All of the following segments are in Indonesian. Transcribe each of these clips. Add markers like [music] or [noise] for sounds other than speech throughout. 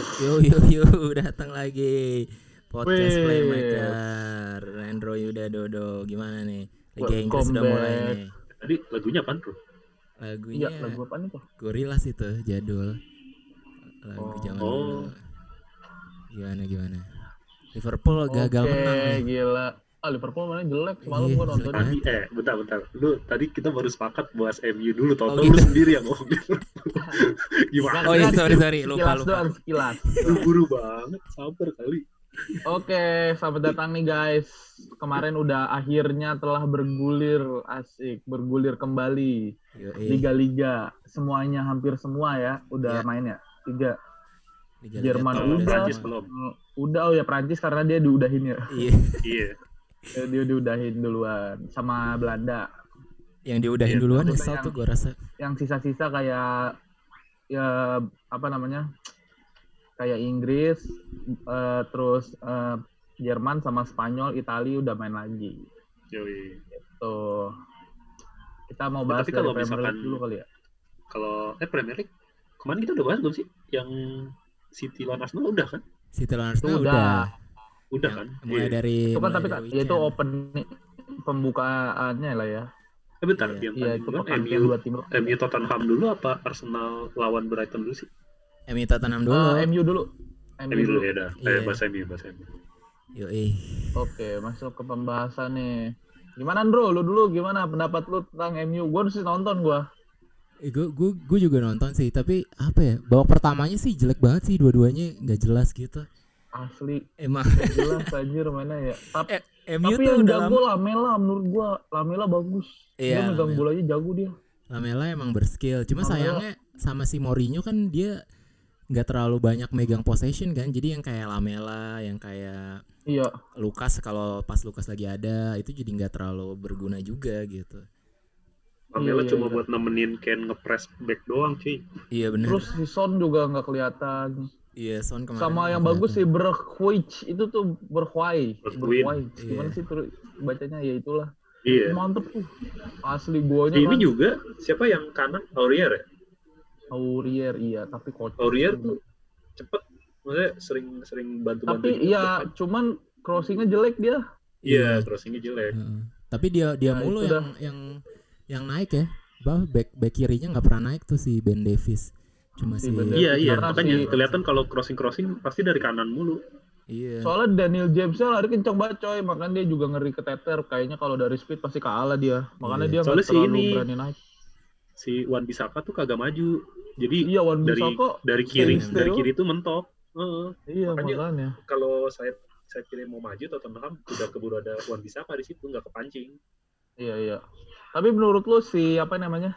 Yo yo yo [laughs] datang lagi podcast Wih. playmaker Rendro Yuda Dodo gimana nih Liga Inggris Welcome udah mulai back. nih Tadi lagunya apaan bro? lagunya Iya, lagu apa nih tuh? Gorillaz itu jadul lagu Oh. zaman Oh. dulu gimana gimana Liverpool gagal Oke, menang nih gila. Ah, Liverpool mana jelek semalam Iya, gua nonton. Tadi eh bentar bentar. Lu tadi kita baru sepakat bahas MU dulu. Tau Oh, gitu. lu sendiri yang ngomong. [laughs] Gimana? Oh iya sorry sorry lupa Sekilas lupa doang, sekilas. Buru-buru banget. Sabar kali. Oke, selamat datang nih guys. Kemarin udah akhirnya telah bergulir asik, bergulir kembali liga-liga. Semuanya hampir semua ya Iya. udah main ya. Tiga. Liga-liga Jerman top udah. Prancis belum. Udah oh ya Prancis karena dia diudahin ya. iya Iya. Dia diudahin duluan sama Belanda. yang diudahin Iya, duluan nyesel yang- tuh gua rasa Yang sisa-sisa kayak ya apa namanya? Kayak Inggris, eh, terus eh, Jerman sama Spanyol, Italia udah main lagi. Yoi. Tuh. Kita mau Ya, bahas tapi dari kalau Premier misalkan- League dulu kali ya. Kalau eh Premier League kemarin kita udah bahas belum sih? Yang City lawan Arsenal udah kan? City lawan Arsenal udah. udah Udah Yang kan? mulai Iya. dari Itu kan tapi dari kan ya itu open pembukaannya lah ya. Eh bentar, yang Iya, tadi itu MU dua tim. MU Tottenham dulu apa Arsenal lawan Brighton dulu sih? MU Tottenham dulu Eh, MU dulu. MU MU dulu ya dah. Iya. Eh bahas MU, bahas MU. Yoi. Oke, masuk ke pembahasan nih. Gimana Bro? Lu dulu gimana pendapat lu tentang MU? Gua sih nonton gua. Eh, gue gue gue juga nonton sih tapi apa ya babak pertamanya sih jelek banget sih dua-duanya nggak jelas gitu Asli emang jelas anjir mainnya ya. Tapi, eh, MU tapi tuh yang udah jago lama Lamela menurut gua. Lamela bagus. Iya, dia megang Lamela. bolanya jago dia. Lamela emang berskill cuma Lamela. sayangnya sama si Mourinho kan dia nggak terlalu banyak megang possession kan jadi yang kayak Lamela yang kayak Iya. Lukas kalau pas Lukas lagi ada itu jadi nggak terlalu berguna juga gitu Pamela Iya, cuma iya. buat nemenin Ken ngepres back doang cuy. iya benar Terus si Son juga nggak kelihatan. Iya Son kemarin Sama yang bagus sih. Berkhwij itu tuh Berkhwai. Berkhwij. Berkhwai. Gimana Iya. sih terus bacanya ya itulah. Iya. Mantep tuh. Asli guanya Ini kan. juga siapa yang kanan Aurier ya? Aurier iya, tapi kocak. Aurier tuh cepet, maksudnya sering sering bantu bantu. Tapi iya, cuman crossingnya jelek dia. Iya, crossingnya jelek. Heeh. Tapi dia dia Nah, mulu yang yang yang naik ya. Bah back back kirinya nggak pernah naik tuh si Ben Davis. Cuma Si si, Ben Iya iya, makanya kelihatan kalau crossing crossing pasti dari kanan mulu. Iya. Soalnya Daniel Jamesnya lari kencang banget coy, makanya dia juga ngeri keteter. Kayaknya kalau dari speed pasti kalah dia. Makanya Iya. dia nggak Soalnya si terlalu ini- berani naik. Si Wan Bisaka tuh kagak maju. Jadi Iya, Wan dari dari kiri stay dari kiri tuh mentok. Heeh. Iya, Makanya- makanya. Kalau saya saya kira mau maju Tottenham udah keburu ada Wan Bisaka di situ nggak kepancing. Iya, iya. Tapi menurut lu si apa namanya?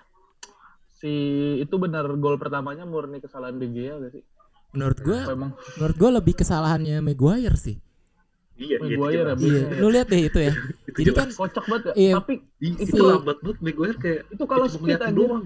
Si itu benar gol pertamanya murni kesalahan De Gea gak sih? Menurut gua Apa emang menurut gua lebih kesalahannya Maguire sih. Iya, itu Maguire ya. Iya, Iya. lu lihat deh itu ya. Itu [laughs] Jadi jelas. kan kocak banget ya? Iya. Tapi itu, si- lambat banget Maguire kayak itu kalau speed aja doang.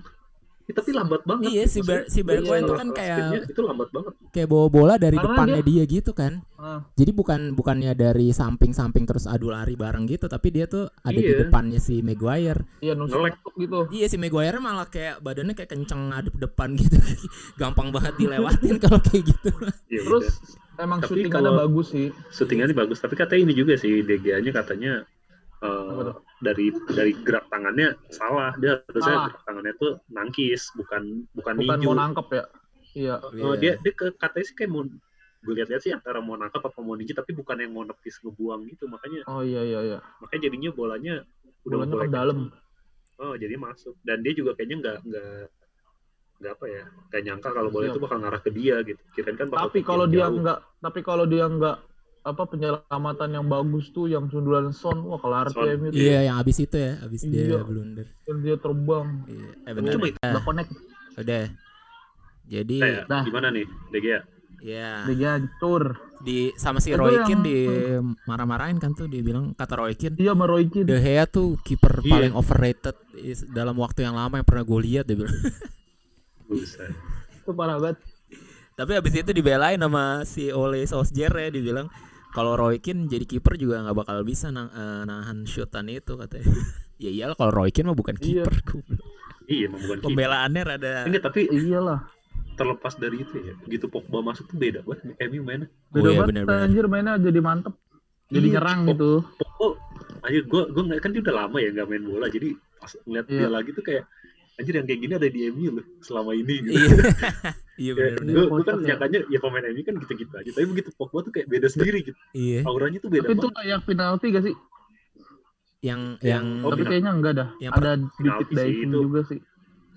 Ih, tapi lambat banget. Iya, si Bar- si Bergwijn iya, tuh kan kayak- itu lambat banget. kayak bawa bola dari Karena depannya dia, gitu kan. ah, Jadi bukan bukannya dari samping-samping terus adu lari bareng gitu, tapi dia tuh ada di Iya. depannya si Maguire. iya Ngelek. gitu. Iya si Maguire malah kayak badannya kayak kenceng ngadep depan gitu. [laughs] Gampang banget dilewatin [laughs] kalau kayak gitu. Ya, Terus udah. emang Tapi syutingannya bagus sih. syutingannya bagus tapi katanya ini juga sih DGA-nya katanya eh, tuh? dari dari gerak tangannya salah dia harusnya Salah. gerak tangannya tuh nangkis bukan bukan, Bukan ninju mau nangkep ya. Iya. Eh, Iya. dia dia ke katanya sih kayak mau gue lihat-lihat sih antara mau nangkap apa mau ninju tapi bukan yang mau nepis ngebuang gitu makanya Oh iya iya iya. makanya jadinya bolanya udah Bolanya ke dalam. oh jadi masuk dan dia juga kayaknya nggak nggak nggak apa ya nggak nyangka kalau bola Iya. itu bakal ngarah ke dia gitu kirain kan bakal Tapi kalau dia jauh. enggak tapi kalau dia enggak apa penyelamatan yang bagus tuh yang sundulan Son wah kelar tuh. MU tuh. Iya, yang abis itu ya, abis dia Iya. blunder. Yang dia terbang. Iya. Eh nih. itu. Eh, Udah connect. udah. Jadi Eh, Dah. gimana nih DGA ya Dia hancur. di sama si Itu Roy yang- Keane di marah-marahin kan tuh dia bilang kata Roy Keane Iya Meroy Keane. De Gea tuh kiper Iya. paling overrated dalam waktu yang lama yang pernah gue lihat dia bilang. Buset. Itu parah banget. Tapi abis itu dibelain sama si Ole Solskjaer ya dibilang kalau Roy Keane jadi kiper juga nggak bakal bisa na- eh, nahan shootan itu katanya. [laughs] ya iyalah kalau Roy Keane mah bukan Iya. kiper. Iya, emang bukan kiper. Pembelaannya rada Enggak, tapi Iyalah. terlepas dari itu ya, begitu Pogba masuk tuh beda banget MU mainnya. Oh Beda iya, banget anjir mainnya jadi mantep. Jadi Iya, nyerang Pog- gitu. Pogba, anjir gue gue nggak kan dia udah lama ya nggak main bola, jadi pas ngeliat Iya. dia lagi tuh kayak anjir yang kayak gini ada di MU loh selama ini. Gitu. Iya. [laughs] Iya benar. gue, Iya, gue kan kocak ya. nyangkanya ya pemain MU kan gitu-gitu aja, tapi begitu Pogba tuh kayak beda sendiri gitu, Iya. auranya tuh beda Tapi itu kayak penalti gak sih? Yang Yang- yang Oh, Tapi penalti. kayaknya enggak dah. Yang Ada dikit diving itu. juga sih.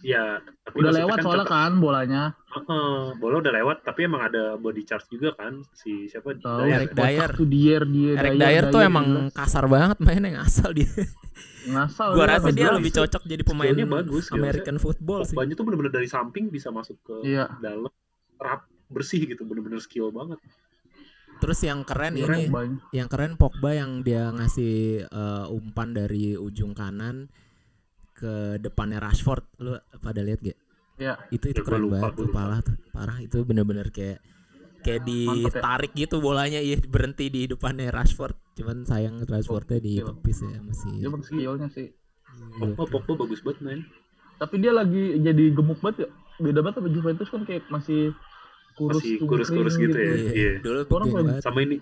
Ya, tapi Udah lewat soalnya tetap- kan bolanya. Heeh, bola udah lewat, tapi emang ada body charge juga kan si siapa Tahu. Dyer. Eric Dyer. Tuh Dier, Dier, Eric Dyer tuh emang kasar banget mainnya ngasal dia. ngasal. Gua dia, rasa dia lebih cocok jadi pemain bagus. American football sih. Pogbanya tuh bener-bener dari samping bisa masuk ke Iya. dalam rap bersih gitu, bener-bener skill banget. Terus yang keren Keren ini, Banyak. yang keren Pogba yang dia ngasih eh, umpan dari ujung kanan ke depannya Rashford. Lu pada lihat gak? Iya. Itu itu Ya, keren lupa, banget tuh lupa. parah tuh. Parah itu bener-bener kayak kayak ya. ditarik gitu bolanya iya berhenti di depannya Rashford. Cuman sayang Rashfordnya di tepis ya masih. Dia emang skillnya sih. Pogba, Pogba bagus banget main. Tapi dia lagi jadi gemuk banget ya. Beda banget sama Juventus kan kayak masih kurus Masih kurus-kurus gitu ya. Iya. Iya. Dulu Orang. Sama ini,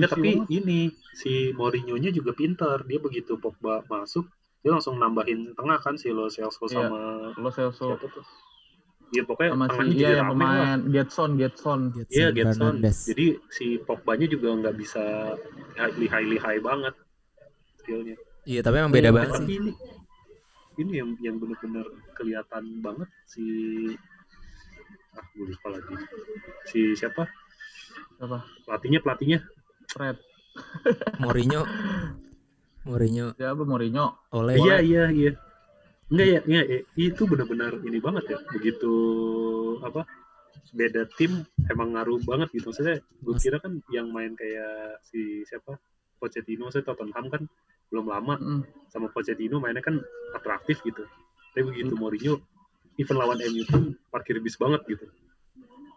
ya tapi banget. ini si Mourinho-nya juga pintar. Dia begitu Pogba masuk, dia langsung nambahin tengah kan si Lo Celso Iya. sama Lo Celso siapa tuh? Iya pokoknya sama si iya yang pemain Getson, Getson. Iya, Getson. Jadi si Pogba-nya juga nggak bisa lihai lihai banget skillnya. Iya tapi emang beda Iya, banget Tapi sih. ini ini yang yang benar-benar kelihatan banget si ah gue lupa lagi si siapa Apa? pelatihnya pelatihnya Fred. Mourinho [laughs] Mourinho Siapa Mourinho? oleh iya iya iya enggak ya, iya, itu benar-benar ini banget ya begitu apa beda tim emang ngaruh banget gitu maksudnya gue kira kan yang main kayak si siapa Pochettino saya Tottenham kan belum lama Mm. sama Pochettino mainnya kan atraktif gitu. Tapi begitu Mourinho even lawan MU pun parkir bis banget gitu.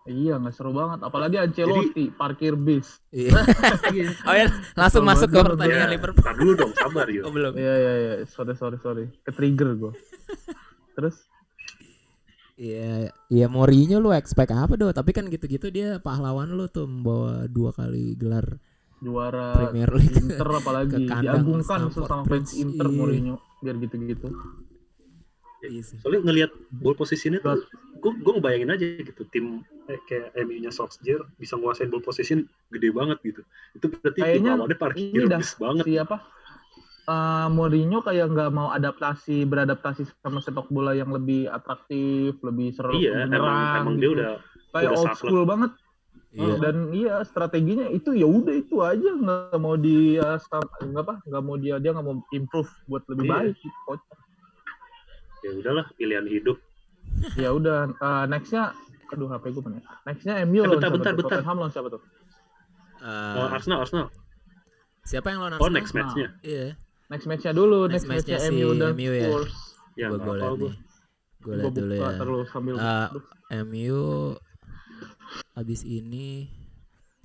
Iya, nggak seru banget. Apalagi Ancelotti, parkir bis. [laughs] Iya. oh ya langsung Kesel masuk ke pertandingan Ya, Liverpool Tar dulu dong, sabar yuk. oh belum Iya, iya, iya. Sorry, sorry, sorry. Ke trigger gue. Terus? Iya, iya Mourinho lu expect apa do? Tapi kan gitu-gitu dia pahlawan lu tuh membawa dua kali gelar Juara Premier League. Inter apalagi. [laughs] Ke kandang Diagungkan Stamford sesama fans. Inter Iya. Mourinho. Biar gitu-gitu. Iya sih. Soalnya ngelihat ball positionnya tuh, gue gue ngebayangin aja gitu tim eh, kayak MU-nya Solskjaer bisa nguasain ball position gede banget gitu. Itu berarti tim Kayaknya lawannya parkir ini dah, bis banget. Siapa? Eh, Mourinho kayak nggak mau adaptasi beradaptasi sama sepak bola yang lebih atraktif, lebih seru, Iya, emang emang dia gitu. udah kayak udah old saklek. school banget Iya. dan iya strateginya itu ya udah itu aja nggak mau dia nggak apa nggak mau dia dia nggak mau improve buat lebih Iya. baik gitu. Kocak. Ya udahlah pilihan hidup. ya udah eh, nextnya aduh HP gue mana ya? nextnya MU Eh, bentar, bentar, bentar. Tottenham lawan siapa tuh Eh, Oh, Arsenal, Arsenal. siapa yang lawan Oh, Arsenal? next match-nya. Iya. next matchnya dulu Next next, matchnya match-nya si MU dan MU ya. Spurs Ya, gue. nih. Gue liat dulu ya. terus sambil Ah, Aduh. MU abis ini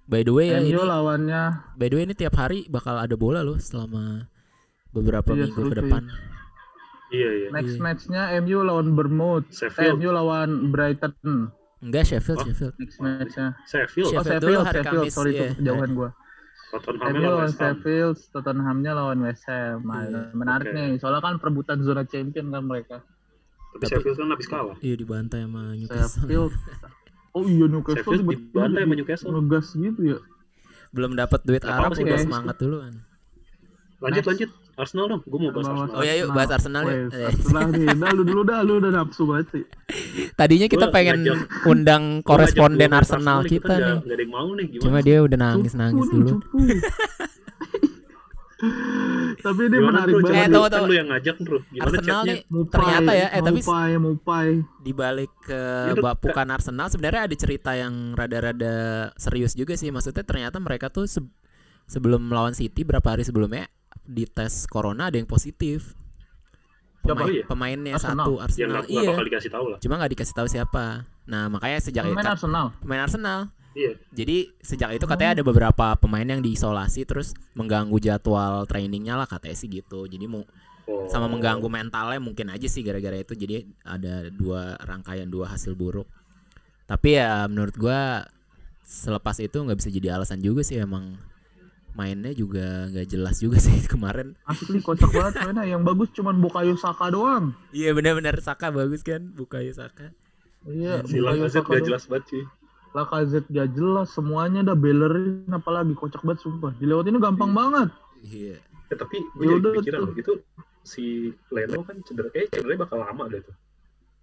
By the way ya ini lawannya by the way ini tiap hari bakal ada bola loh selama beberapa Iya, minggu ke depan. Iya, iya. next Iya. matchnya MU lawan Bournemouth eh, Sheffield. MU lawan Brighton Enggak Sheffield, Oh. Sheffield. next matchnya Sheffield, Sheffield Oh Sheffield, hari Sheffield, Kamis, sorry iya. tuh kejauhan gua. Tottenham MU lawan. Sheffield, Tottenhamnya lawan West Ham. Nah, Iya. Menarik Oke. nih, soalnya kan perebutan zona champion kan mereka. Tapi Tapi- Sheffield kan habis kalah. Iya dibantai sama Newcastle. Sheffield. [laughs] Oh iya Newcastle Sheffield dibantai sama Newcastle. Ngegas gitu ya. Belum dapat duit Arab udah semangat duluan. Lanjut, Next. lanjut. Arsenal dong. Gue mau bahas Bahas Arsenal. Oh iya, yuk, bahas Arsenal Eh. Arsenal nih. [laughs] Dah lu dulu dah, lu udah nafsu banget sih. Tadinya kita Gua pengen ngajak- undang koresponden Arsenal nih, kita nggak- nih. nggak ada yang mau nih. Gimana? Cuma dia udah nangis-nangis Cupu nih, dulu. cupu. [laughs] Tapi ini Gimana, menarik bro? banget. Eh, tunggu, lu- kan lu yang ngajak, bro. Gimana Arsenal chatnya? nih Mupai, ternyata ya, eh tapi Mupai, Mupai. di balik ke bapukan Arsenal sebenarnya ada cerita yang rada-rada serius juga sih. Maksudnya ternyata mereka tuh se- sebelum melawan City berapa hari sebelumnya di tes corona ada yang positif. Pemain, Oh iya? pemainnya Arsenal. satu Arsenal. nggak nggak iya. bakal dikasih tahu lah. Cuma nggak dikasih tahu siapa. Nah makanya sejak itu Pemain Arsenal. pemain Arsenal. Iya. Jadi sejak itu katanya ada beberapa pemain yang diisolasi terus mengganggu jadwal trainingnya lah katanya sih gitu. Jadi mau Oh. sama mengganggu mentalnya mungkin aja sih gara-gara itu jadi ada dua rangkaian dua hasil buruk Tapi ya menurut gua selepas itu nggak bisa jadi alasan juga sih emang mainnya juga nggak jelas juga [laughs] sih kemarin. Asli kocak banget mainnya. Yang bagus cuman Bukayo Saka doang. Iya benar-benar Saka bagus kan, Bukayo Saka. Iya, aja Saka gak jelas banget sih. Lacazette gak jelas, semuanya dah Bellerin apalagi kocak banget sumpah. Dilewatinnya gampang banget. Iya. Ya, tapi gue Ya jadi pikiran tuh. itu si Leno kan cedera, eh cederanya bakal lama deh tuh.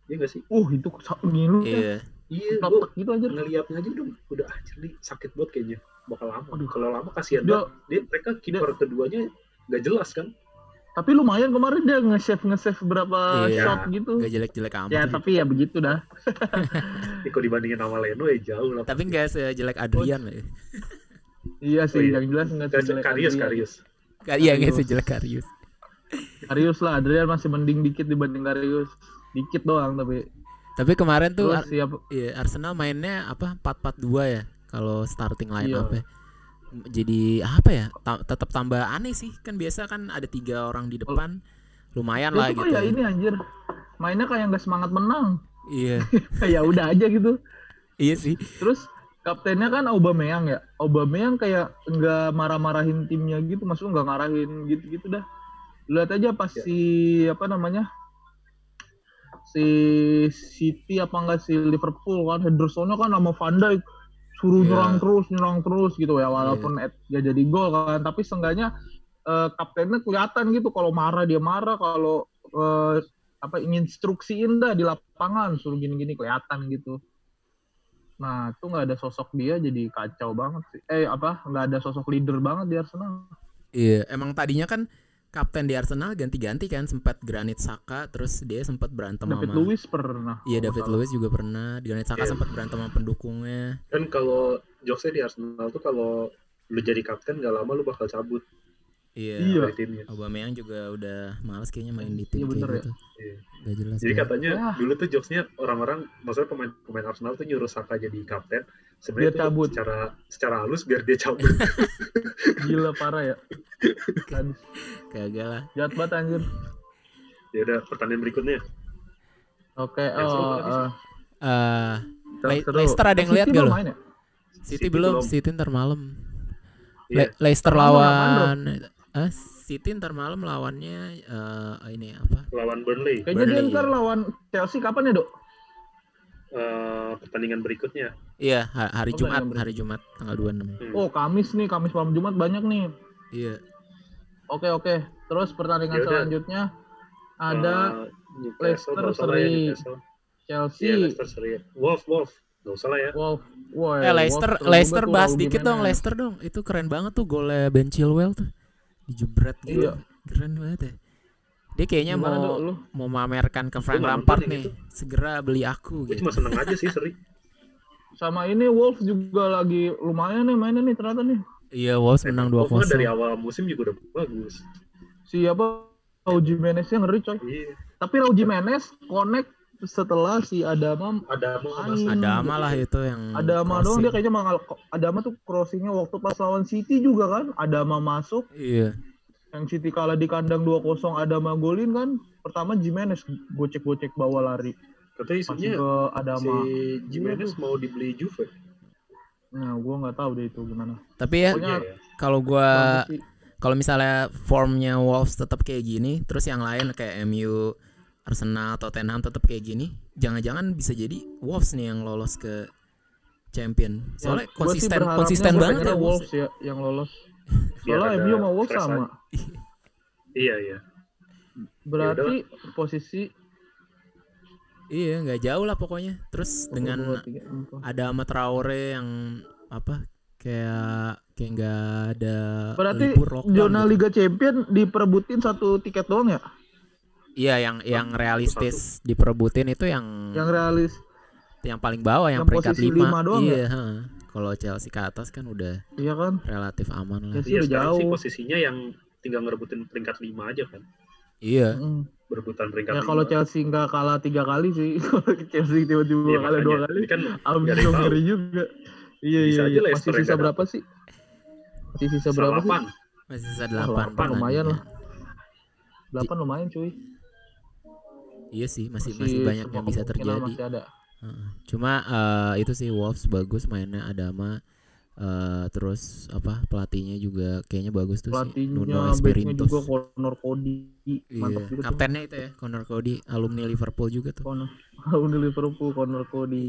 Iya gak sih? Uh, itu sa- ngilu ya. Iya. Gue gitu aja. ngeliatnya aja udah udah anjir nih sakit banget kayaknya bakal lama. Aduh. Kalau lama kasihan Dia, banget. Dia mereka kiper keduanya gak jelas kan? tapi lumayan kemarin dia nge-save nge-save berapa Iya. shot gitu. Gak jelek-jelek amat. Ya, tapi ya begitu dah. [laughs] Ini kalau dibandingin sama Leno ya jauh lah. tapi nggak sejelek Adrian lah. ya. Iya sih, Oh, iya. yang jelas enggak Gak Karius, Karius. Iya nggak Karius. sejelek Karius. Karius lah, Adrian masih mending dikit dibanding Karius. Dikit doang tapi. Tapi kemarin tuh Terus Ar- siap iya, Arsenal mainnya apa 4-4-2 ya kalau starting line Iya. up ya. Jadi apa ya? Ta- tetap tambah aneh sih. Kan biasa kan ada tiga orang di depan. Lumayan lah gitu. kayak ini anjir. Mainnya kayak nggak semangat menang. Iya. [laughs] ya udah aja gitu. iya sih. Terus kaptennya kan Aubameyang ya. Aubameyang kayak nggak marah-marahin timnya gitu, maksudnya nggak ngarahin gitu-gitu dah. Lihat aja pas Ya. si apa namanya? Si City apa enggak si Liverpool kan Hendersonnya kan sama Van Dijk suruh Iya. nyerang terus, nyerang terus gitu ya walaupun et- gak jadi gol kan, tapi seenggaknya eh, kaptennya kelihatan gitu kalau marah dia marah, kalau eh, apa instruksiin dah di lapangan suruh gini-gini kelihatan gitu. Nah, itu nggak ada sosok dia jadi kacau banget sih. Eh apa? Nggak ada sosok leader banget di Arsenal. Iya, emang tadinya kan kapten di Arsenal ganti-ganti kan sempat Granit Saka terus dia sempat berantem David sama Luiz pernah. Iya David. Lewis juga pernah. Granit Saka Iya. sempat berantem sama pendukungnya. Kan kalau jokesnya di Arsenal tuh kalau lu jadi kapten gak lama lu bakal cabut Iya. Iya. timnya. Aubameyang juga udah males kayaknya main di tim Iya, kayak bener ya. gitu. Iya. Gak jelas. Jadi banget. katanya Wah. dulu tuh jokesnya orang-orang, maksudnya pemain pemain Arsenal tuh nyuruh Saka jadi kapten. Sebenarnya cabut. secara secara halus biar dia cabut. [laughs] Gila parah ya. [laughs] Kagak lah. Jahat banget anjir. ya udah pertandingan berikutnya. Oke, Yang seru oh, eh, Eh, Le-. Leicester ada yang City lihat gak belum lo? ya? City, City belum, belum. City ntar malam. Iya. Le- Leicester lawan eh City ntar malam lawannya eh ini apa? Lawan Burnley. Kayaknya dia ntar iya. lawan Chelsea kapan ya, Dok? Eh, pertandingan berikutnya. Iya, ha- hari Oh, Jumat, hari Jumat tanggal 26. Hmm. Oh, Kamis nih, Kamis malam Jumat banyak nih. Iya. Oke, oke. Terus pertandingan Yaudah. selanjutnya ada Newcastle, Leicester ya, seri. Chelsea, Iya, Leicester seri. Wolf, Wolf. Gak usah lah ya. Wolf. Woi, Eh Leicester Wolf Leicester bahas dikit dong Jimenez. Leicester dong. Itu keren banget tuh golnya Ben Chilwell tuh. Dijebret gitu. Iya. Keren banget ya. Dia kayaknya Gimana, mau lu? mau mamerkan ke Frank Lampard nih. itu. Segera beli aku gitu. cuma seneng aja sih seri. Sama ini Wolf juga lagi lumayan nih mainnya nih ternyata nih. Iya, Wolves menang Wolf kan dari 2-0. awal musim juga udah bagus. Siapa Raul Jimenez yang ngeri coy. Iya. Tapi Raul Jimenez connect setelah si Adama Ada mau Anjing. masuk. Adama lah itu yang Adama doang crossing. dia kayaknya mangal Adama tuh crossingnya waktu pas lawan City juga kan Adama masuk Iya. yang City kalah di kandang 2-0 Adama golin kan pertama Jimenez gocek-gocek bawa lari Katanya isunya ke si Adama Jimenez mau dibeli Juve. nah gua nggak tahu deh itu gimana Tapi ya Pokoknya Iya ya. kalau gua kalau misalnya formnya Wolves tetap kayak gini, terus yang lain kayak MU, Arsenal, Tottenham tetap kayak gini, jangan-jangan bisa jadi Wolves nih yang lolos ke champion. Soalnya Ya, gua sih konsisten konsisten banget ya Wolves Wolves. ya yang lolos Biar [laughs] soalnya MU sama Wolves sama. [laughs] Iya iya. berarti posisi Iya, nggak jauh lah pokoknya. Terus dengan dua, tiga, ada Ahmad Traore yang apa kayak kayak nggak ada berarti libur zona gitu. Liga Champion diperebutin satu tiket doang ya Iya, yang yang realistis diperebutin itu yang yang realis yang paling bawah yang, yang peringkat posisi 5. lima doang ya? iya, heeh. Kalau Chelsea ke atas kan udah iya kan relatif aman lah. Chelsea Iya udah sekarang sih jauh posisinya yang tinggal ngerebutin peringkat 5 aja kan. Iya. Mm. Berebutan peringkat Ya kalau Chelsea nggak kalah tiga kali sih, [laughs] kalau Chelsea tiba-tiba Iya, kalah dua kali, Ini kan abis ngeri juga. Iya Bisa iya, aja iya. Leicester masih sisa berapa sih? Masih sisa berapa sih? Salapan. Masih sisa Ah, 8 delapan, lumayan lah. Delapan lumayan cuy. Iya sih, masih masih banyak yang bisa terjadi. Masih ada. Cuma eh, itu sih Wolves bagus mainnya Adama eh terus apa pelatihnya juga kayaknya bagus tuh sih Nuno pelatihnya backnya Espirito. juga Connor Cody Iya, mantap juga kaptennya itu ya Connor Cody alumni Liverpool juga tuh. Connor di [laughs] Liverpool Connor Cody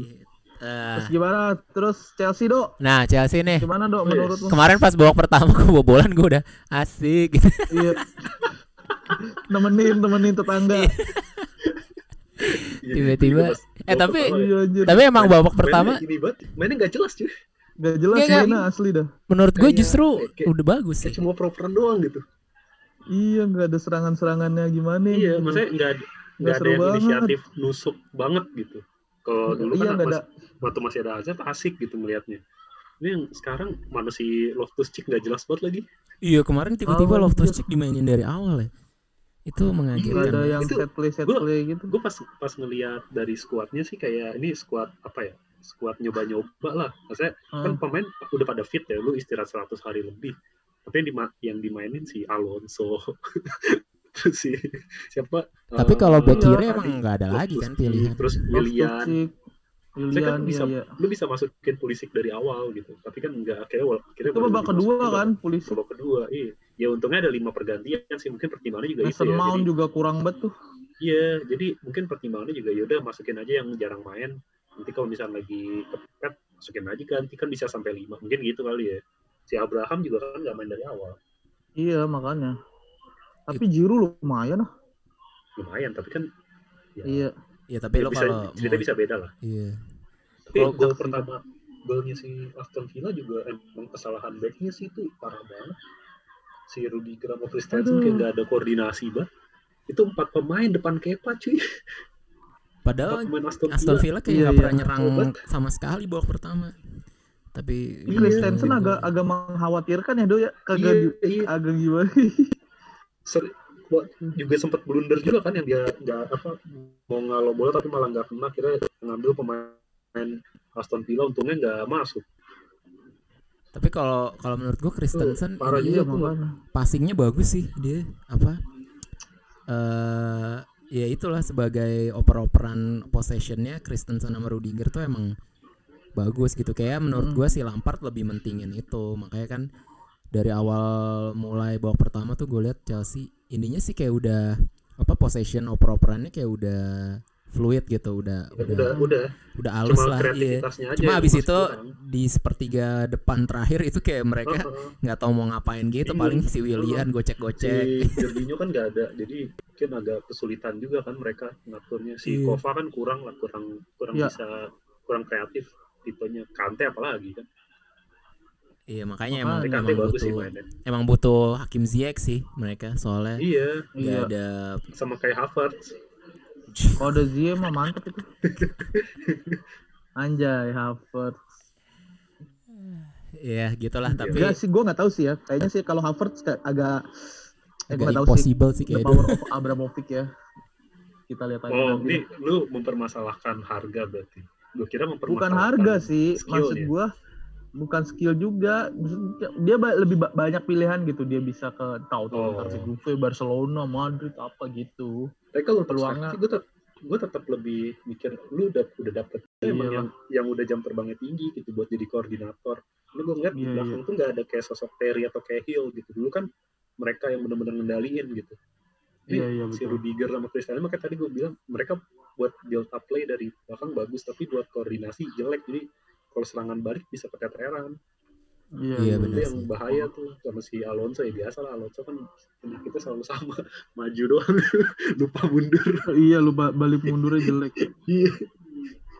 Eh, terus gimana terus Chelsea dok nah Chelsea nih gimana dok menurut lu kemarin pas babak pertama kebobolan [laughs] gue udah asik gitu. iya [laughs] nemenin temenin tetangga Iya, Tiba-tiba- juga pas eh, tapi- ya. iya anjir Tapi emang babak pertama mainnya nggak jelas cuy gak jelas Iya, kan? mainnya asli dah menurut gue justru kayak- udah bagus sih. cuma properan doang gitu iya nggak ada serangan serangannya gimana iya gitu. maksudnya nggak ada Nggak nggak ada seru yang banget. inisiatif nusuk banget gitu kalau dulu iya kan nggak mas, ada waktu masih ada Azab asik gitu melihatnya ini yang sekarang mana si Loftus Cheek nggak jelas banget lagi Iya kemarin tiba-tiba Oh, Loftus iya. Cheek dimainin dari awal ya. Itu mengagetkan. ada yang Itu- set play set gua- play gitu. gue pas pas ngelihat dari skuadnya sih kayak ini skuad apa ya? Skuad nyoba-nyoba lah. Maksudnya kan Hmm. pemain udah pada fit ya lu istirahat 100 hari lebih. Tapi yang, dima- yang dimainin si Alonso. [laughs] Si siapa? Tapi kalau back iya, kiri emang nggak ada lagi kan pilihan. terus Willian Saya kan Willian bisa, iya, iya. lu bisa masukin Pulisic dari awal gitu, tapi kan enggak akhirnya wal- akhirnya itu babak kedua babak- kan polisi Babak kedua, iya. Ya untungnya ada lima pergantian sih, mungkin pertimbangannya juga itu Mason ya. Mount Jadi, juga kurang banget tuh iya, jadi mungkin pertimbangannya juga yaudah masukin aja yang jarang main. Nanti kalau misalnya lagi kepepet, masukin aja ganti kan bisa sampai lima, mungkin gitu kali ya. Si Abraham juga kan nggak main dari awal, iya makanya tapi Jiru lumayan lah lumayan, tapi kan ya, iya Iya tapi ya lo bisa, kalau cerita mau- bisa beda lah. Iya. Tapi Kalau gol pertama golnya si Aston Villa juga emang kesalahan backnya sih itu parah banget. Si Rudiger sama Christensen kayak gak ada koordinasi banget. Itu empat pemain depan Kepa cuy. Padahal Aston Villa. Aston Villa kayak Iya, nggak iya. pernah nyerang Obat. sama sekali babak pertama. Tapi Iya, Christensen iya. agak agak mengkhawatirkan ya do ya kagak Iya, iya. agak gimana [laughs] Ser- juga sempat blunder juga kan yang dia nggak apa mau ngalo bola tapi malah nggak kena kira ngambil pemain Aston Villa untungnya nggak masuk. tapi kalau kalau menurut gue Christensen parah ini iya juga passingnya bagus sih dia apa eh ya itulah sebagai oper-operan possessionnya Christensen sama Rudiger tuh emang bagus gitu kayak menurut Hmm. gua si Lampard lebih mentingin itu makanya kan dari awal mulai babak pertama tuh gue lihat Chelsea ininya sih kayak udah apa possession oper-operannya kayak udah fluid gitu udah Ya, udah udah udah cuma lah iya cuma abis itu kurang. di sepertiga depan terakhir itu kayak mereka nggak tahu mau ngapain gitu Iya. paling si Willian gocek-gocek si Jorginho kan nggak ada jadi mungkin agak kesulitan juga kan mereka ngaturnya si Iya. Kova kan kurang lah kurang kurang Iya. bisa kurang kreatif tipenya Kante apalagi kan Iya makanya Makanya. emang emang sih butuh mainnya emang butuh Hakim Ziyech sih mereka soalnya iya iya. ada sama kayak Havertz. [laughs] Kalau ada Zie mah mantep itu. [laughs] Anjay Havertz. Ya gitulah tapi Enggak sih gue nggak tahu sih ya. Kayaknya sih kalau Havertz kayak agak eh, agak gua nggak tahu sih. impossible sih the kayak power of [laughs] Abramovich ya. Kita lihat aja oh nanti. ini lu mempermasalahkan harga berarti. Gue kira mempermasalahkan bukan harga sih maksud ya. Bukan skill juga. Dia ba- lebih ba- banyak pilihan gitu. Dia bisa ke tahu tahu Oh. Juve Barcelona Madrid apa gitu. Tapi kalau peluangnya- gue tetap gue tetap lebih mikir lu udah udah dapet emang Iya. yang yang udah jam terbangnya tinggi gitu buat jadi koordinator. Lu gue ngeliat di Iya, belakang tuh nggak ada kayak sosok Terry atau kayak Hill gitu. Dulu kan mereka yang benar-benar ngendaliin gitu. Ini iya iya si betul. Rudiger sama Cristiano makanya tadi gue bilang mereka buat build up play dari belakang bagus tapi buat koordinasi jelek. Jadi kalau serangan balik bisa keteteran iya Iya, iya itu benar yang sih. bahaya tuh sama si Alonso ya biasa lah. Alonso kan penyakitnya selalu sama. [laughs] Maju doang [laughs] lupa mundur. Iya lu ba- balik mundurnya jelek. [laughs] Iya.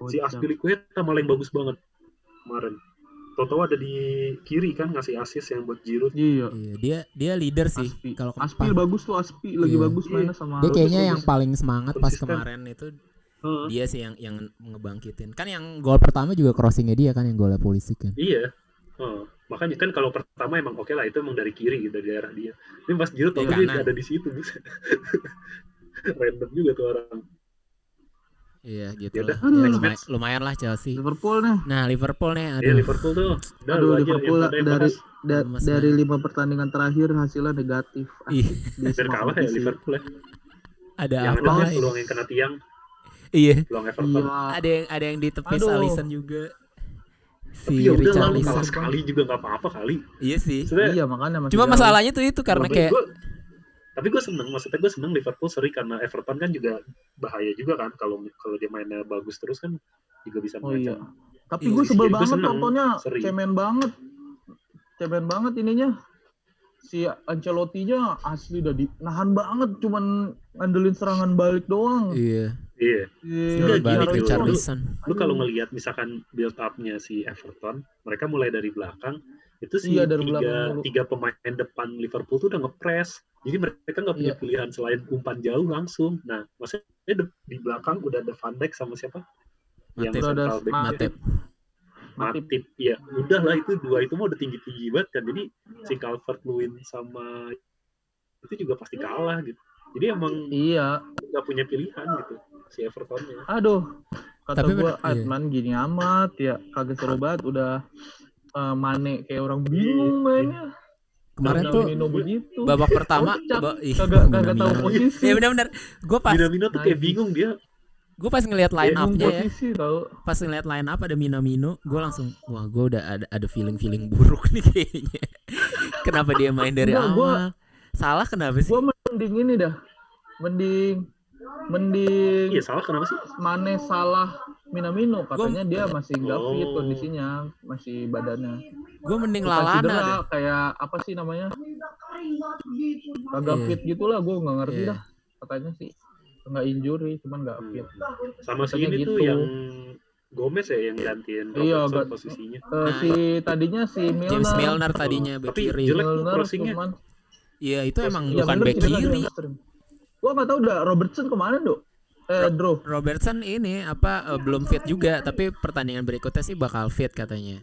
Si. Aspilicueta malah yang bagus banget kemarin. Toto ada di kiri kan ngasih assist yang buat Giroud. Iya. Iya, dia dia leader sih. Aspi. Kalau Aspi bagus tuh Aspi. Lagi Iya. bagus mainnya sama dia kayaknya yang bagus. paling semangat pas kemarin itu Heeh. dia sih yang yang ngebangkitin. Kan yang gol pertama juga crossingnya dia kan yang golnya polisi kan. Iya. Heeh. makanya kan kalau pertama emang oke lah itu emang dari kiri gitu, dari daerah dia. Ini pas Giroud Iya, tau dia ada di situ [laughs] random juga tuh orang. Iya gitu Yaudah, lah. Ya, next lumay- match. lumayan lah Chelsea. Liverpool nih. Nah Liverpool nih Iya aduh. Liverpool tuh. Udah Aduh, aja Liverpool yang yang dari da- Lemes dari lima pertandingan terakhir hasilnya negatif. Ih, kalah ya. Liverpool ya. Ada yang apa lah peluang yang kena tiang Iya. Peluang Everton. Iya. Ada yang ada yang ditepis Aduh. Alisson juga. Tapi Si ya udah Richard lah, kalah Alisson. sekali juga nggak apa-apa kali. Iya sih. Sebenarnya Iya makanya masih Cuma jauh. masalahnya tuh itu karena Tapi kayak gua- tapi gue seneng, maksudnya gue seneng Liverpool seri karena Everton kan juga bahaya juga kan kalau kalau dia mainnya bagus terus kan juga bisa Oh iya. Tapi Iya, gue sebel jadi gua banget nontonnya seri. cemen banget. Cemen banget ininya. Si Ancelotti-nya asli udah di nahan banget cuman ngandelin serangan balik doang. iya. Iya, Si Enggak, gini, balik. Richard Lu- lu kalau ngelihat misalkan build up-nya si Everton, mereka mulai dari belakang itu si Iya, dari tiga, tiga pemain depan Liverpool tuh udah ngepres. Jadi mereka nggak punya Iya. pilihan selain umpan jauh langsung. Nah, maksudnya de- di belakang udah ada Van Dijk sama siapa? Matip. Udah ada Matip. Matip. Matip. Matip, iya. Udah lah itu dua itu mah udah tinggi-tinggi banget kan. Jadi si Calvert Lewin sama itu juga pasti kalah gitu. Jadi emang Iya. nggak punya pilihan gitu si Evertonnya. Aduh. Kata Tapi gue, bener- iya. Atman gini amat ya. Kagak seru banget udah eh, Mane kayak orang bingung mainnya. Kemarin Udah tuh begitu. babak pertama Kocak. ba- ih, Kagak kagak tahu posisi. Iya benar-benar. Gue pas Minamino tuh kayak Najis. bingung dia. gue pas ngelihat line up-nya ya. posisi tahu. Pas ngelihat line up ada Minamino, gue langsung wah gue udah ada ada feeling-feeling buruk nih kayaknya. [laughs] kenapa dia main dari awal? gua- Salah kenapa sih? Gue mending ini dah. Mending mending Iya salah kenapa sih? Mane salah Minamino katanya dia masih nggak fit Oh. kondisinya masih badannya Gue mending Bukan Lalana cedera, deh. kayak apa sih namanya kagak Iya. fit gitulah gue nggak ngerti Iya. dah katanya sih nggak injury cuman nggak Hmm. fit Sama si ini tuh gitu. yang Gomez ya yang gantiin Iya, Robertson Gat- posisinya. Eh, Nah, si tadinya si Milner James Milner tadinya back Tapi kiri. jelek tuh Milner crossingnya. cuman Iya itu emang Iya, bukan back cedera, kiri. Gua nggak tahu udah Robertson ke mana dok eh Bro Robertson ini apa eh, belum fit juga, tapi pertandingan berikutnya sih bakal fit katanya.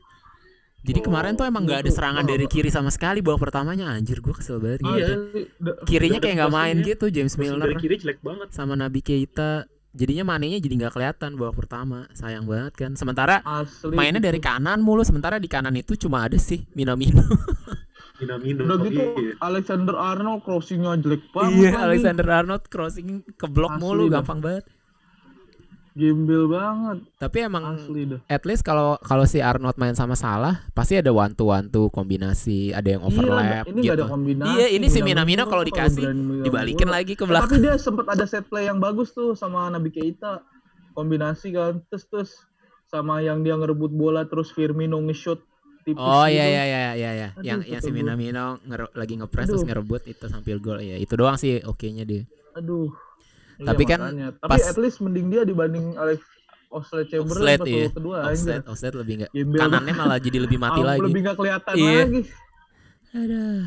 Jadi Oh, kemarin tuh emang nggak ada serangan Oh. dari kiri sama sekali babak pertamanya anjir gue kesel banget Iya. gitu. Da- Kirinya Udah kayak nggak main gitu James Milner dari kiri jelek banget. sama Nabi Keita. Jadinya manenya jadi nggak kelihatan babak pertama. Sayang banget kan. Sementara asli mainnya dari kanan mulu sementara di kanan itu cuma ada sih Minamino. [laughs] Minamino. udah gitu iya. Alexander Arnold crossingnya jelek banget iya, lagi. Alexander Arnold crossing ke blok Asli mulu dah. gampang banget. gembel banget Tapi emang asli dah at least kalau kalau si Arnold main sama Salah pasti ada one to one tuh kombinasi, ada yang overlap iya, ini gitu. ada kombinasi Iya, ini si Minamino kalau dikasih, Dibalikin bola. lagi ke Eh, tapi belakang. dia sempat ada set play yang bagus tuh sama Nabi Keita kombinasi kan terus terus sama yang dia ngerebut bola terus Firmino nge-shoot tipis Oh iya gitu. iya iya iya ya. Aduh, Yang yang si. Minamino ngere- lagi ngepres terus ngerebut itu sambil gol ya. Itu doang sih oke-nya dia. aduh Tapi Iya, kan makanya. tapi pas- at least mending dia dibanding Alex Oxlade Chamberlain pas iya. kedua anjir. offset lebih enggak. Gembel Kanannya malah jadi lebih mati [laughs] lagi. lebih nggak kelihatan Iya. lagi Aduh,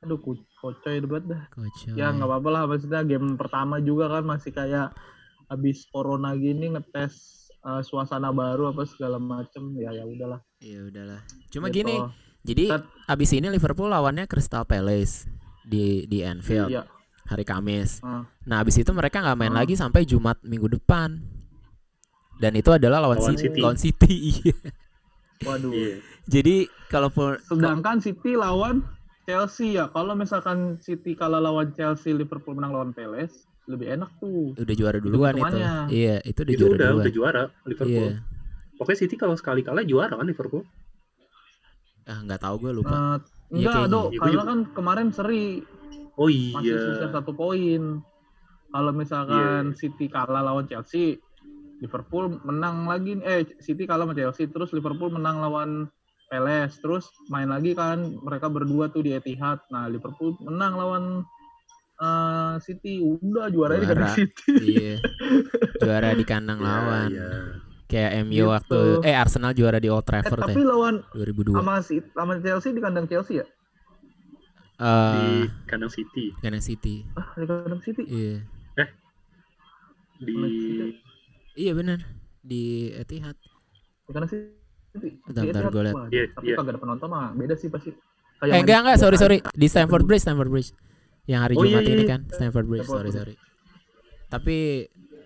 aduh ko- kocoy banget dah kocok. ya nggak apa-apa lah maksudnya game pertama juga kan masih kayak habis corona gini ngetes eh, suasana baru apa segala macem ya ya udahlah Ya udahlah. Cuma Gitu. gini, jadi Tet- abis ini Liverpool lawannya Crystal Palace di di Anfield iya hari Kamis. Ah. Nah, abis itu mereka nggak main Ah. lagi sampai Jumat minggu depan. Dan itu adalah lawan, Lawan City. City. Lawan City. [laughs] iya. waduh Iya. Jadi kalaupun sedangkan City lawan Chelsea ya kalau misalkan City kalah lawan Chelsea Liverpool menang lawan Palace lebih enak tuh udah juara duluan itu. Iya, itu udah Itu juara udah duluan. udah juara Liverpool. Iya. Pokoknya City kalau sekali kalah juara kan Liverpool. Ah, nggak tahu gue lupa. Eh, Iya, enggak kayaknya. dok Iya, gua karena kan kemarin seri Oh masih iya. sisa satu poin kalau misalkan City kalah lawan Chelsea Liverpool menang lagi eh City kalah sama Chelsea terus Liverpool menang lawan Palace terus main lagi kan mereka berdua tuh di Etihad nah Liverpool menang lawan eh, City udah juara di Juara. City iya. [laughs] Juara di kandang Iya, lawan. iya. Kayak MU Gitu. waktu eh Arsenal juara di Old eh, Trafford tapi ya lawan 2002. sama si sama Chelsea di kandang Chelsea ya Eh, Di kandang City. kandang City. ah di kandang City Iya. Di Iya benar. Di Etihad. di kandang City Bentar, bentar. Wah, Iya, tapi iya. kagak ada penonton mah beda sih pasti Kayak Eh enggak enggak, sorry sorry. Di Stamford Bridge, Stamford Bridge. Yang hari Oh, iya, Jumat iya, ini iya. kan, Stamford Bridge, Stamford sorry sorry. Tapi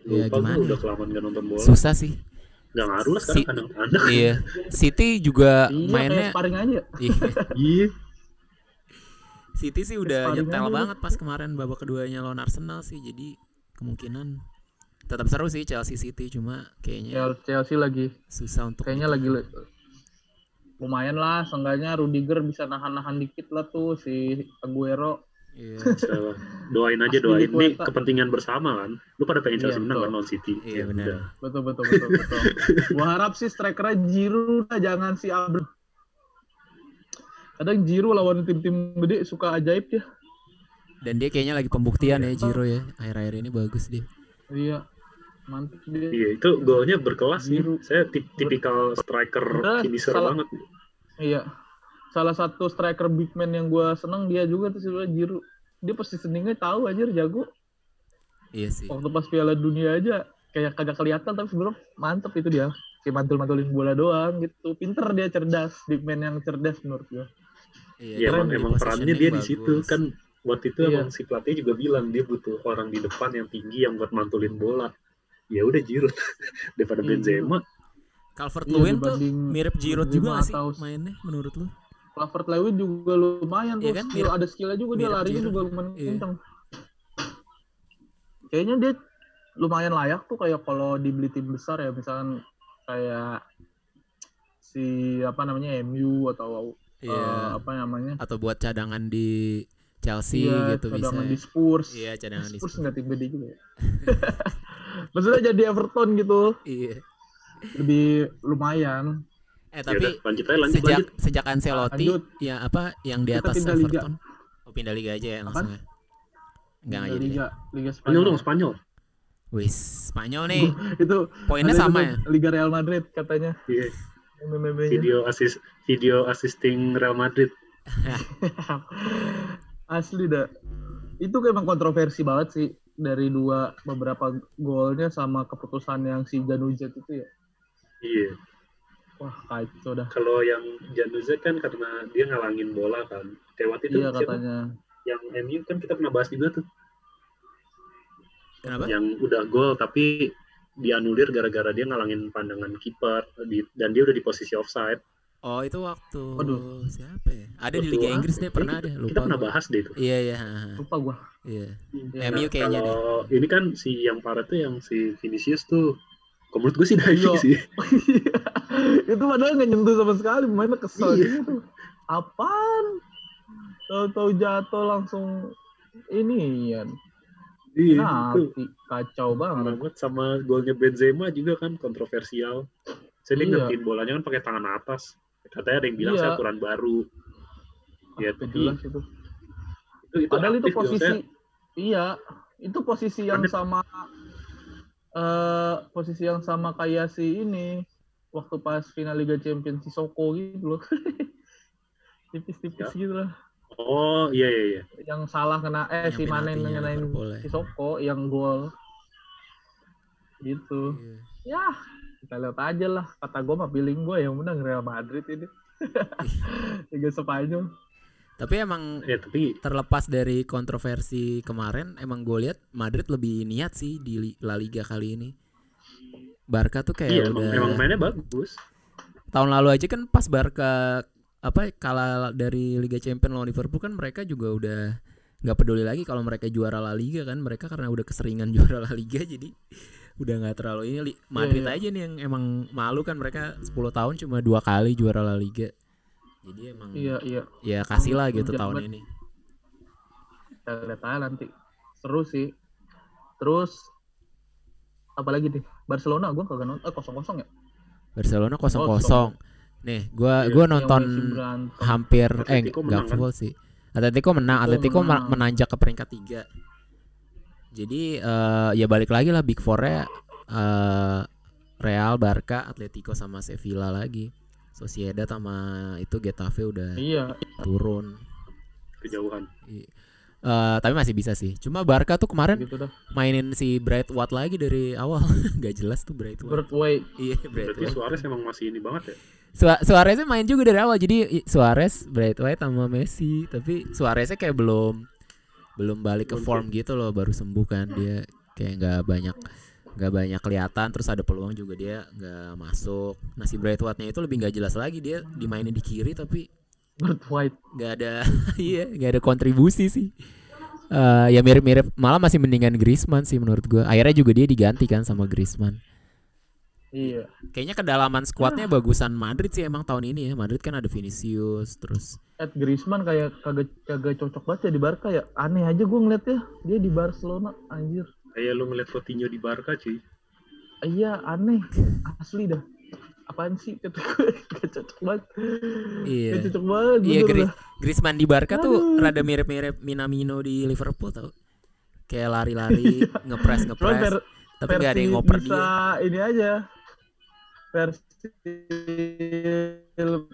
ya lupa gimana? udah ya? kelamaan gak nonton bola. Susah sih. Gak ngaruh lah sekarang Si- kandang kandang. iya. City juga Iya, mainnya sparring aja. iya. Iya. City sih udah Paling nyetel banget pas kemarin babak keduanya lawan Arsenal sih. Jadi kemungkinan tetap seru sih Chelsea City cuma kayaknya Chel- Chelsea lagi susah untuk kayaknya lagi lumayan lah seenggaknya Rudiger bisa nahan-nahan dikit lah tuh si Aguero Iya. So, doain aja doain. Ini kepentingan bersama kan. Lu pada pengen Chelsea Iya, menang kan lawan City. Iya, Ya benar. udah. betul betul betul betul [laughs] gua harap sih strikernya Giroud dah jangan si Abel kadang Giroud lawan tim-tim gede suka ajaib ya Dan dia kayaknya lagi pembuktian ya Jiro ya. Akhir-akhir ini bagus dia. iya mantap dia Iya, itu golnya berkelas nih. Giroud. Saya tip- tipikal striker finisher banget. iya salah satu striker big man yang gua seneng dia juga tuh sebenarnya Giroud dia positioningnya tahu aja jago Iya sih. waktu pas Piala Dunia aja kayak kagak kelihatan tapi sebelum mantep itu dia kayak mantul-mantulin bola doang gitu pinter dia cerdas big man yang cerdas menurut gua Iya, keren emang, emang perannya dia di situ kan. Waktu itu Iya. emang si pelatih juga bilang dia butuh orang di depan yang tinggi yang buat mantulin bola. Ya udah Giroud [laughs] daripada Iya, Benzema. Calvert Iya, Lewin tuh dibanding mirip Giroud juga gak sih atau mainnya menurut lu? Clavert Lewin juga lumayan tuh Iya kan, skill ada skillnya juga dia larinya Giroud. juga lumayan Iya. kenceng kayaknya dia lumayan layak tuh kayak kalau dibeli tim besar ya misalkan kayak si apa namanya MU atau eh, Iya. apa namanya Atau buat cadangan di Chelsea Iya, gitu bisa. cadangan ya. di Spurs Iya, cadangan di Spurs nggak tim gede juga ya [laughs] maksudnya jadi Everton gitu Iya. lebih lumayan Eh Ya tapi udah, lanjut aja lanjut sejak lanjut. sejak Ancelotti Lanjut. ya apa yang di Kita atas pindah liga. Everton. Oh, pindah liga aja ya langsung ya. Enggak jadi. Liga Liga Spanyol Spanyol dong Spanyol. Wis, Spanyol nih. [laughs] itu Poinnya sama itu ya. Liga Real Madrid katanya Iya. MMM-nya. Video assist video assisting Real Madrid. [laughs] Asli dah. Itu emang kontroversi banget sih dari dua beberapa golnya sama keputusan yang si Januzet itu ya. Iya. Wah kacau dah. Kalau yang Januzet kan karena dia ngalangin bola kan. Waktu itu Iya siapa? katanya. yang MU kan kita pernah bahas juga tuh. Kenapa? Yang udah gol tapi dianulir gara-gara dia ngalangin pandangan kiper di- dan dia udah di posisi offside. Oh, itu waktu Waduh. siapa ya? Ada di Waktu Liga apa Inggris deh pernah Kita- deh, Kita lupa. pernah gua. bahas deh itu. Iya, iya. Lupa gua. Iya. Ya, MU kayaknya deh. Kalau ini kan si yang parah tuh yang si Vinicius tuh kalau menurut gue sih diving Iya. sih. [laughs] itu padahal nggak nyentuh sama sekali, mainnya kesel Iya. gitu. Apaan? Tahu-tahu jatuh langsung ini ya. Iya, itu Penalti. Kacau banget. banget sama golnya Benzema juga kan kontroversial. Saya Iya. ngertiin bolanya kan pakai tangan atas. Katanya ada yang bilang Iya. saya aturan baru. Ya, Itu tapi jelas itu. itu, itu Padahal itu aktif posisi Saya- iya, itu posisi yang Ada- sama eh posisi yang sama kayak si ini waktu pas final Liga Champions si Soko gitu loh. [laughs] Tipis-tipis Ya. gitu lah. Oh iya iya iya. Yang salah kena eh Yang si Manen ngenain si Soko yang gol. Gitu. Ya, kita lihat aja lah. Kata gue mah feeling gue yang menang Real Madrid ini. [laughs] Liga Spanyol. Tapi emang Eh tapi terlepas dari kontroversi kemarin, emang gue lihat Madrid lebih niat sih di La Liga kali ini. Barca tuh kayak iya udah emang mainnya bagus. tahun lalu aja kan pas Barca apa kalah dari Liga Champions lawan Liverpool kan mereka juga udah nggak peduli lagi kalau mereka juara La Liga kan mereka karena udah keseringan [laughs] juara La Liga jadi udah nggak terlalu ini Li- Madrid iya. aja nih yang emang malu kan mereka 10 tahun cuma dua kali juara La Liga jadi emang Iya, iya. ya kasih lah gitu tahun ini. Kita lihat aja nanti. Seru sih. Terus apalagi nih? Barcelona gue kagak nonton. Eh kosong kosong ya? Barcelona kosong. Kosong. nih gua Iya, gua Yang nonton hampir eh Atletico nggak menang kan? full sih. Atletico menang. Atletico men- menang. menanjak ke peringkat tiga. Jadi eh, ya balik lagi lah Big Four-nya eh, Real Barca Atletico sama Sevilla lagi Sociedad sama itu Getafe udah iya. turun. Kejauhan. Eh, tapi masih bisa sih. Cuma Barca tuh kemarin gitu dah. mainin si Bright White lagi dari awal. [laughs] Nggak jelas tuh Bright White. Birdway iya Bright Berarti White. Suarez emang masih ini banget ya. Sua- Suareznya main juga dari awal. Jadi Suarez, Bright White sama Messi. Tapi Suareznya kayak belum belum balik ke form gitu loh. Baru sembuh kan. Dia kayak nggak banyak nggak banyak kelihatan terus ada peluang juga dia nggak masuk nah si Bright White-nya itu lebih nggak jelas lagi dia dimainin di kiri tapi Birdway nggak ada [laughs] iya nggak ada kontribusi sih Eh, ya mirip-mirip malah masih mendingan Griezmann sih menurut gua. Akhirnya juga dia diganti kan sama Griezmann. Iya. Kayaknya kedalaman skuadnya bagusan Madrid sih emang tahun ini ya. Madrid kan ada Vinicius terus Ed Griezmann kayak kagak kagak cocok banget ya di Barca ya. Aneh aja gue ngeliatnya dia di Barcelona anjir. Kayak lu ngeliat Coutinho di Barca cuy. Iya aneh asli dah. Apaan sih kata gue gak [laughs] cocok banget. Iya. Gak cocok banget. Iya bener Gri dah. Griezmann di Barca tuh Aduh. rada mirip-mirip Minamino di Liverpool tau. Kayak lari-lari, [laughs] ngepres ngepres, ver- tapi nggak ada yang versi ngoper bisa dia. ini aja. Versi le-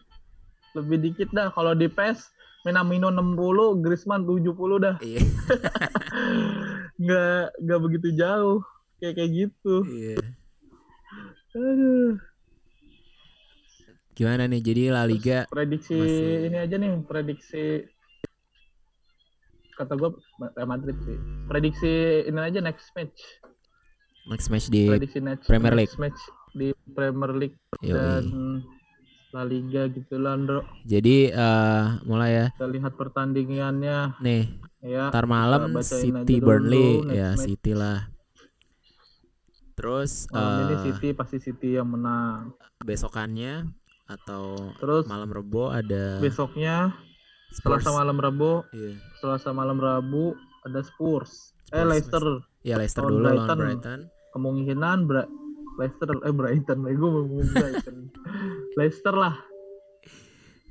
lebih dikit dah kalau di PES Minamino 60, Griezmann 70 dah. Iya, [laughs] Nggak nggak begitu jauh. Kayak kayak gitu. iya. Aduh. Gimana nih? Jadi La Liga prediksi masih- ini aja nih prediksi kata gue Real Madrid sih prediksi ini aja next match next match di prediksi next Premier next match di Premier League Yoi. dan La Liga gitu lah Andro Jadi eh mulai ya. kita lihat pertandingannya Nih, ya ntar malam aja City dulu Burnley next ya match. City lah. Terus malam ini eh, City pasti City yang menang besokannya atau terus malam Rebo ada besoknya Spurs. Selasa malam Rabu Iya. Selasa malam Rabu ada Spurs, eh Spurs, Leicester Ya Leicester dulu lawan Brighton. Brighton. kemungkinan Bra Leicester eh Brighton [laughs] gue mau Brighton Leicester lah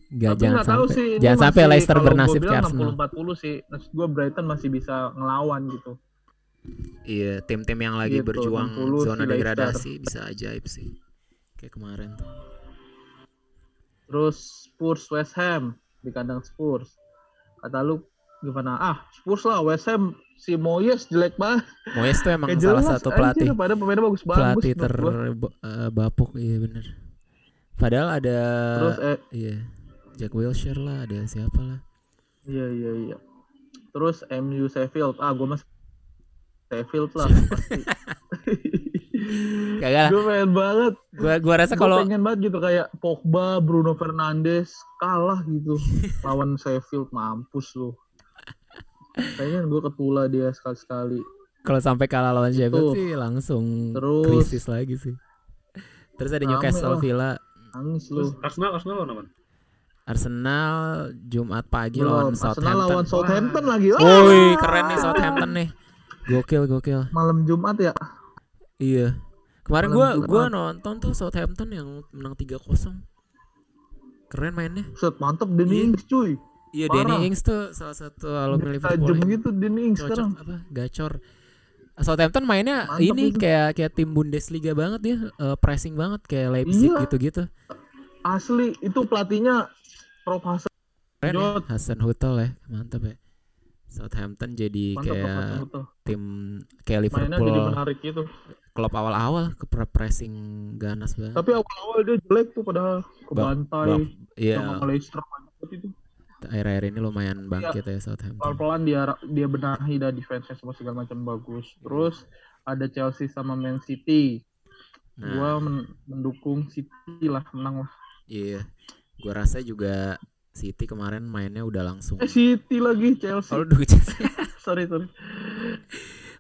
Enggak tapi jangan nggak tahu sampai sih ini jangan sampai masih- Leicester bernasib kayak Arsenal. 60-40 sih maksud gue Brighton masih bisa ngelawan gitu Iya, tim-tim yang lagi Gitu, berjuang 60 zona si Leicester. degradasi bisa ajaib sih. Kayak kemarin tuh. terus Spurs West Ham di kandang Spurs kata lu gimana ah Spurs lah West Ham si Moyes jelek banget Moyes tuh emang salah jelas, satu anjir, pelatih padahal pemainnya bagus-bagus pelatih menurut gua. terbapuk iya bener. Padahal ada terus eh iya Jack Wilshere lah, ada siapa lah. iya iya iya terus MU Sheffield ah gue mas Sheffield lah pasti [laughs] Kagak lah. gue pengen banget Gua gua rasa gue kalau pengen banget gitu kayak Pogba, Bruno Fernandes kalah gitu [laughs] lawan Sheffield mampus lu. Pengen gue ketula dia sekali-sekali. kalau sampai kalah lawan Sheffield Tuh. sih langsung Terus- krisis lagi sih. Terus ada Newcastle lah. Villa, Nangis Terus lu. Arsenal Arsenal lawan apa? Arsenal Jumat pagi Belum, lawan Arsenal Southampton. lawan Southampton lagi. Wah! Woi, keren nih Southampton nih. Gokil, gokil. Malam Jumat ya. Iya. Kemarin Malam gua Jumat. gua nonton tuh Southampton yang menang 3-0. Keren mainnya. Set mantep Danny Iya. Ings cuy. Iya. Danny Ings tuh salah satu alumni Liverpool. Tajam yang gitu Danny Ings sekarang. apa? Gacor. Southampton mainnya Mantap ini itu. kayak kayak tim Bundesliga banget ya, eh, pressing banget kayak Leipzig Iya. gitu-gitu. Asli itu pelatihnya Prof Hasan. Keren ya. Hasan Hutel ya, mantap ya. Southampton jadi Mantap kayak tim kayak Mainnya Liverpool jadi menarik gitu. klub awal-awal ke pressing ganas banget. Tapi awal-awal dia jelek tuh padahal kebantai bak- Iya, sama Leicester banget itu. akhir-akhir ini lumayan bangkit ya Southampton. pelan-pelan dia dia benahi dan defense semua segala macam bagus. Terus ada Chelsea sama Man City. Nah, Gua men- mendukung City lah menang lah. iya. Gua rasa juga City kemarin mainnya udah langsung. Eh City lagi Chelsea. Kalau dulu Chelsea. [laughs] sorry sorry.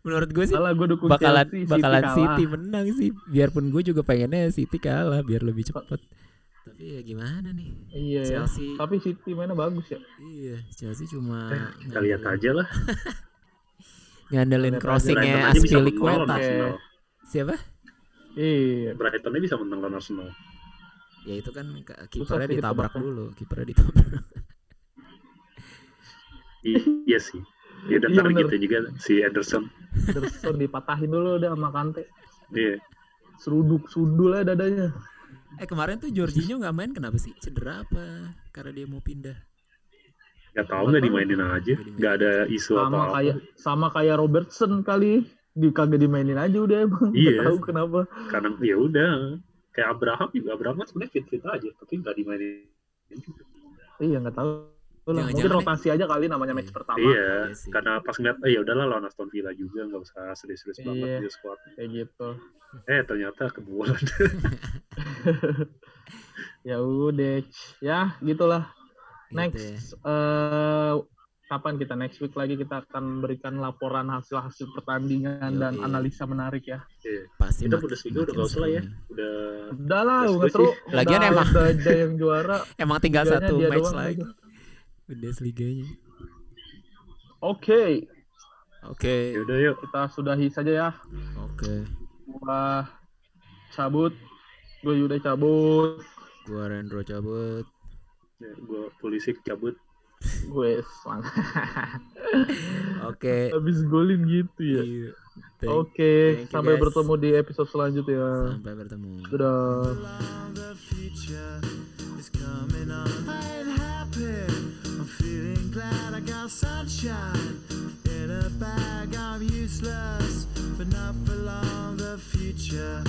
menurut gue sih Salah gue dukung bakalan Chelsea. bakalan City, City, menang sih. Biarpun gue juga pengennya City kalah biar lebih cepet. Tapi ya gimana nih? Iya ya. Chelsea. Tapi City mainnya bagus ya. Iya, Chelsea cuma Eh, kita lihat aja lah. [laughs] ngandelin crossingnya Aspilicueta. Siapa? Iya. Brightonnya bisa menang lawan Arsenal. Ya itu kan kipernya ditabrak ditebaknya. dulu, kipernya ditabrak. Iya sih. Ya udah Iya, bener. gitu juga si Ederson. Anderson dipatahin dulu udah sama Kante. Iya. Seruduk sundul aja dadanya. eh kemarin tuh Jorginho nggak main kenapa sih? Cedera apa? Karena dia mau pindah. Gak tau nggak dimainin aja. Gak ada isu Sama apa. kayak sama kayak Robertson kali. Di kagak dimainin aja udah emang. Iya. Gak tahu kenapa. Karena ya udah. Kayak Abraham juga. Abraham kan sebenarnya fit-fit aja. Tapi nggak dimainin. Iya nggak tahu. Lah, Jangan-jangan mungkin rotasi aja kali namanya match Iya. pertama Iya. Iya. Karena pas ngeliat, eh ya udahlah lawan Aston Villa juga. Nggak usah serius-serius Iya. banget di squad. kayak gitu. Eh ternyata kebobolan. [laughs] Ya udah, ya gitulah. Gitu Next ya. eh kapan kita next week lagi kita akan memberikan laporan hasil-hasil pertandingan dan Yoi. analisa menarik ya. Iya. Pasti Kita mak- Bundesliga udah makin gak usah lah ya. Udah Udah lah, gue seru. Lagian Udah emang- ada yang juara. [laughs] Emang tinggal satu match lagi. gitu. Bundesliga-nya. Oke, Oke. yaudah yuk. kita sudahi saja ya. Oke. Gua cabut. Gue udah cabut. Gua Rendro cabut. Ya, gue polisi cabut. Gue selang. [laughs] Oke. Habis golin gitu ya. Iya. Oke, you, sampai guys. bertemu di episode selanjutnya. Sampai bertemu. Dadah. along the future is coming on. I ain't happy. I'm feeling glad I got sunshine in a bag. I'm useless, but not for long. The future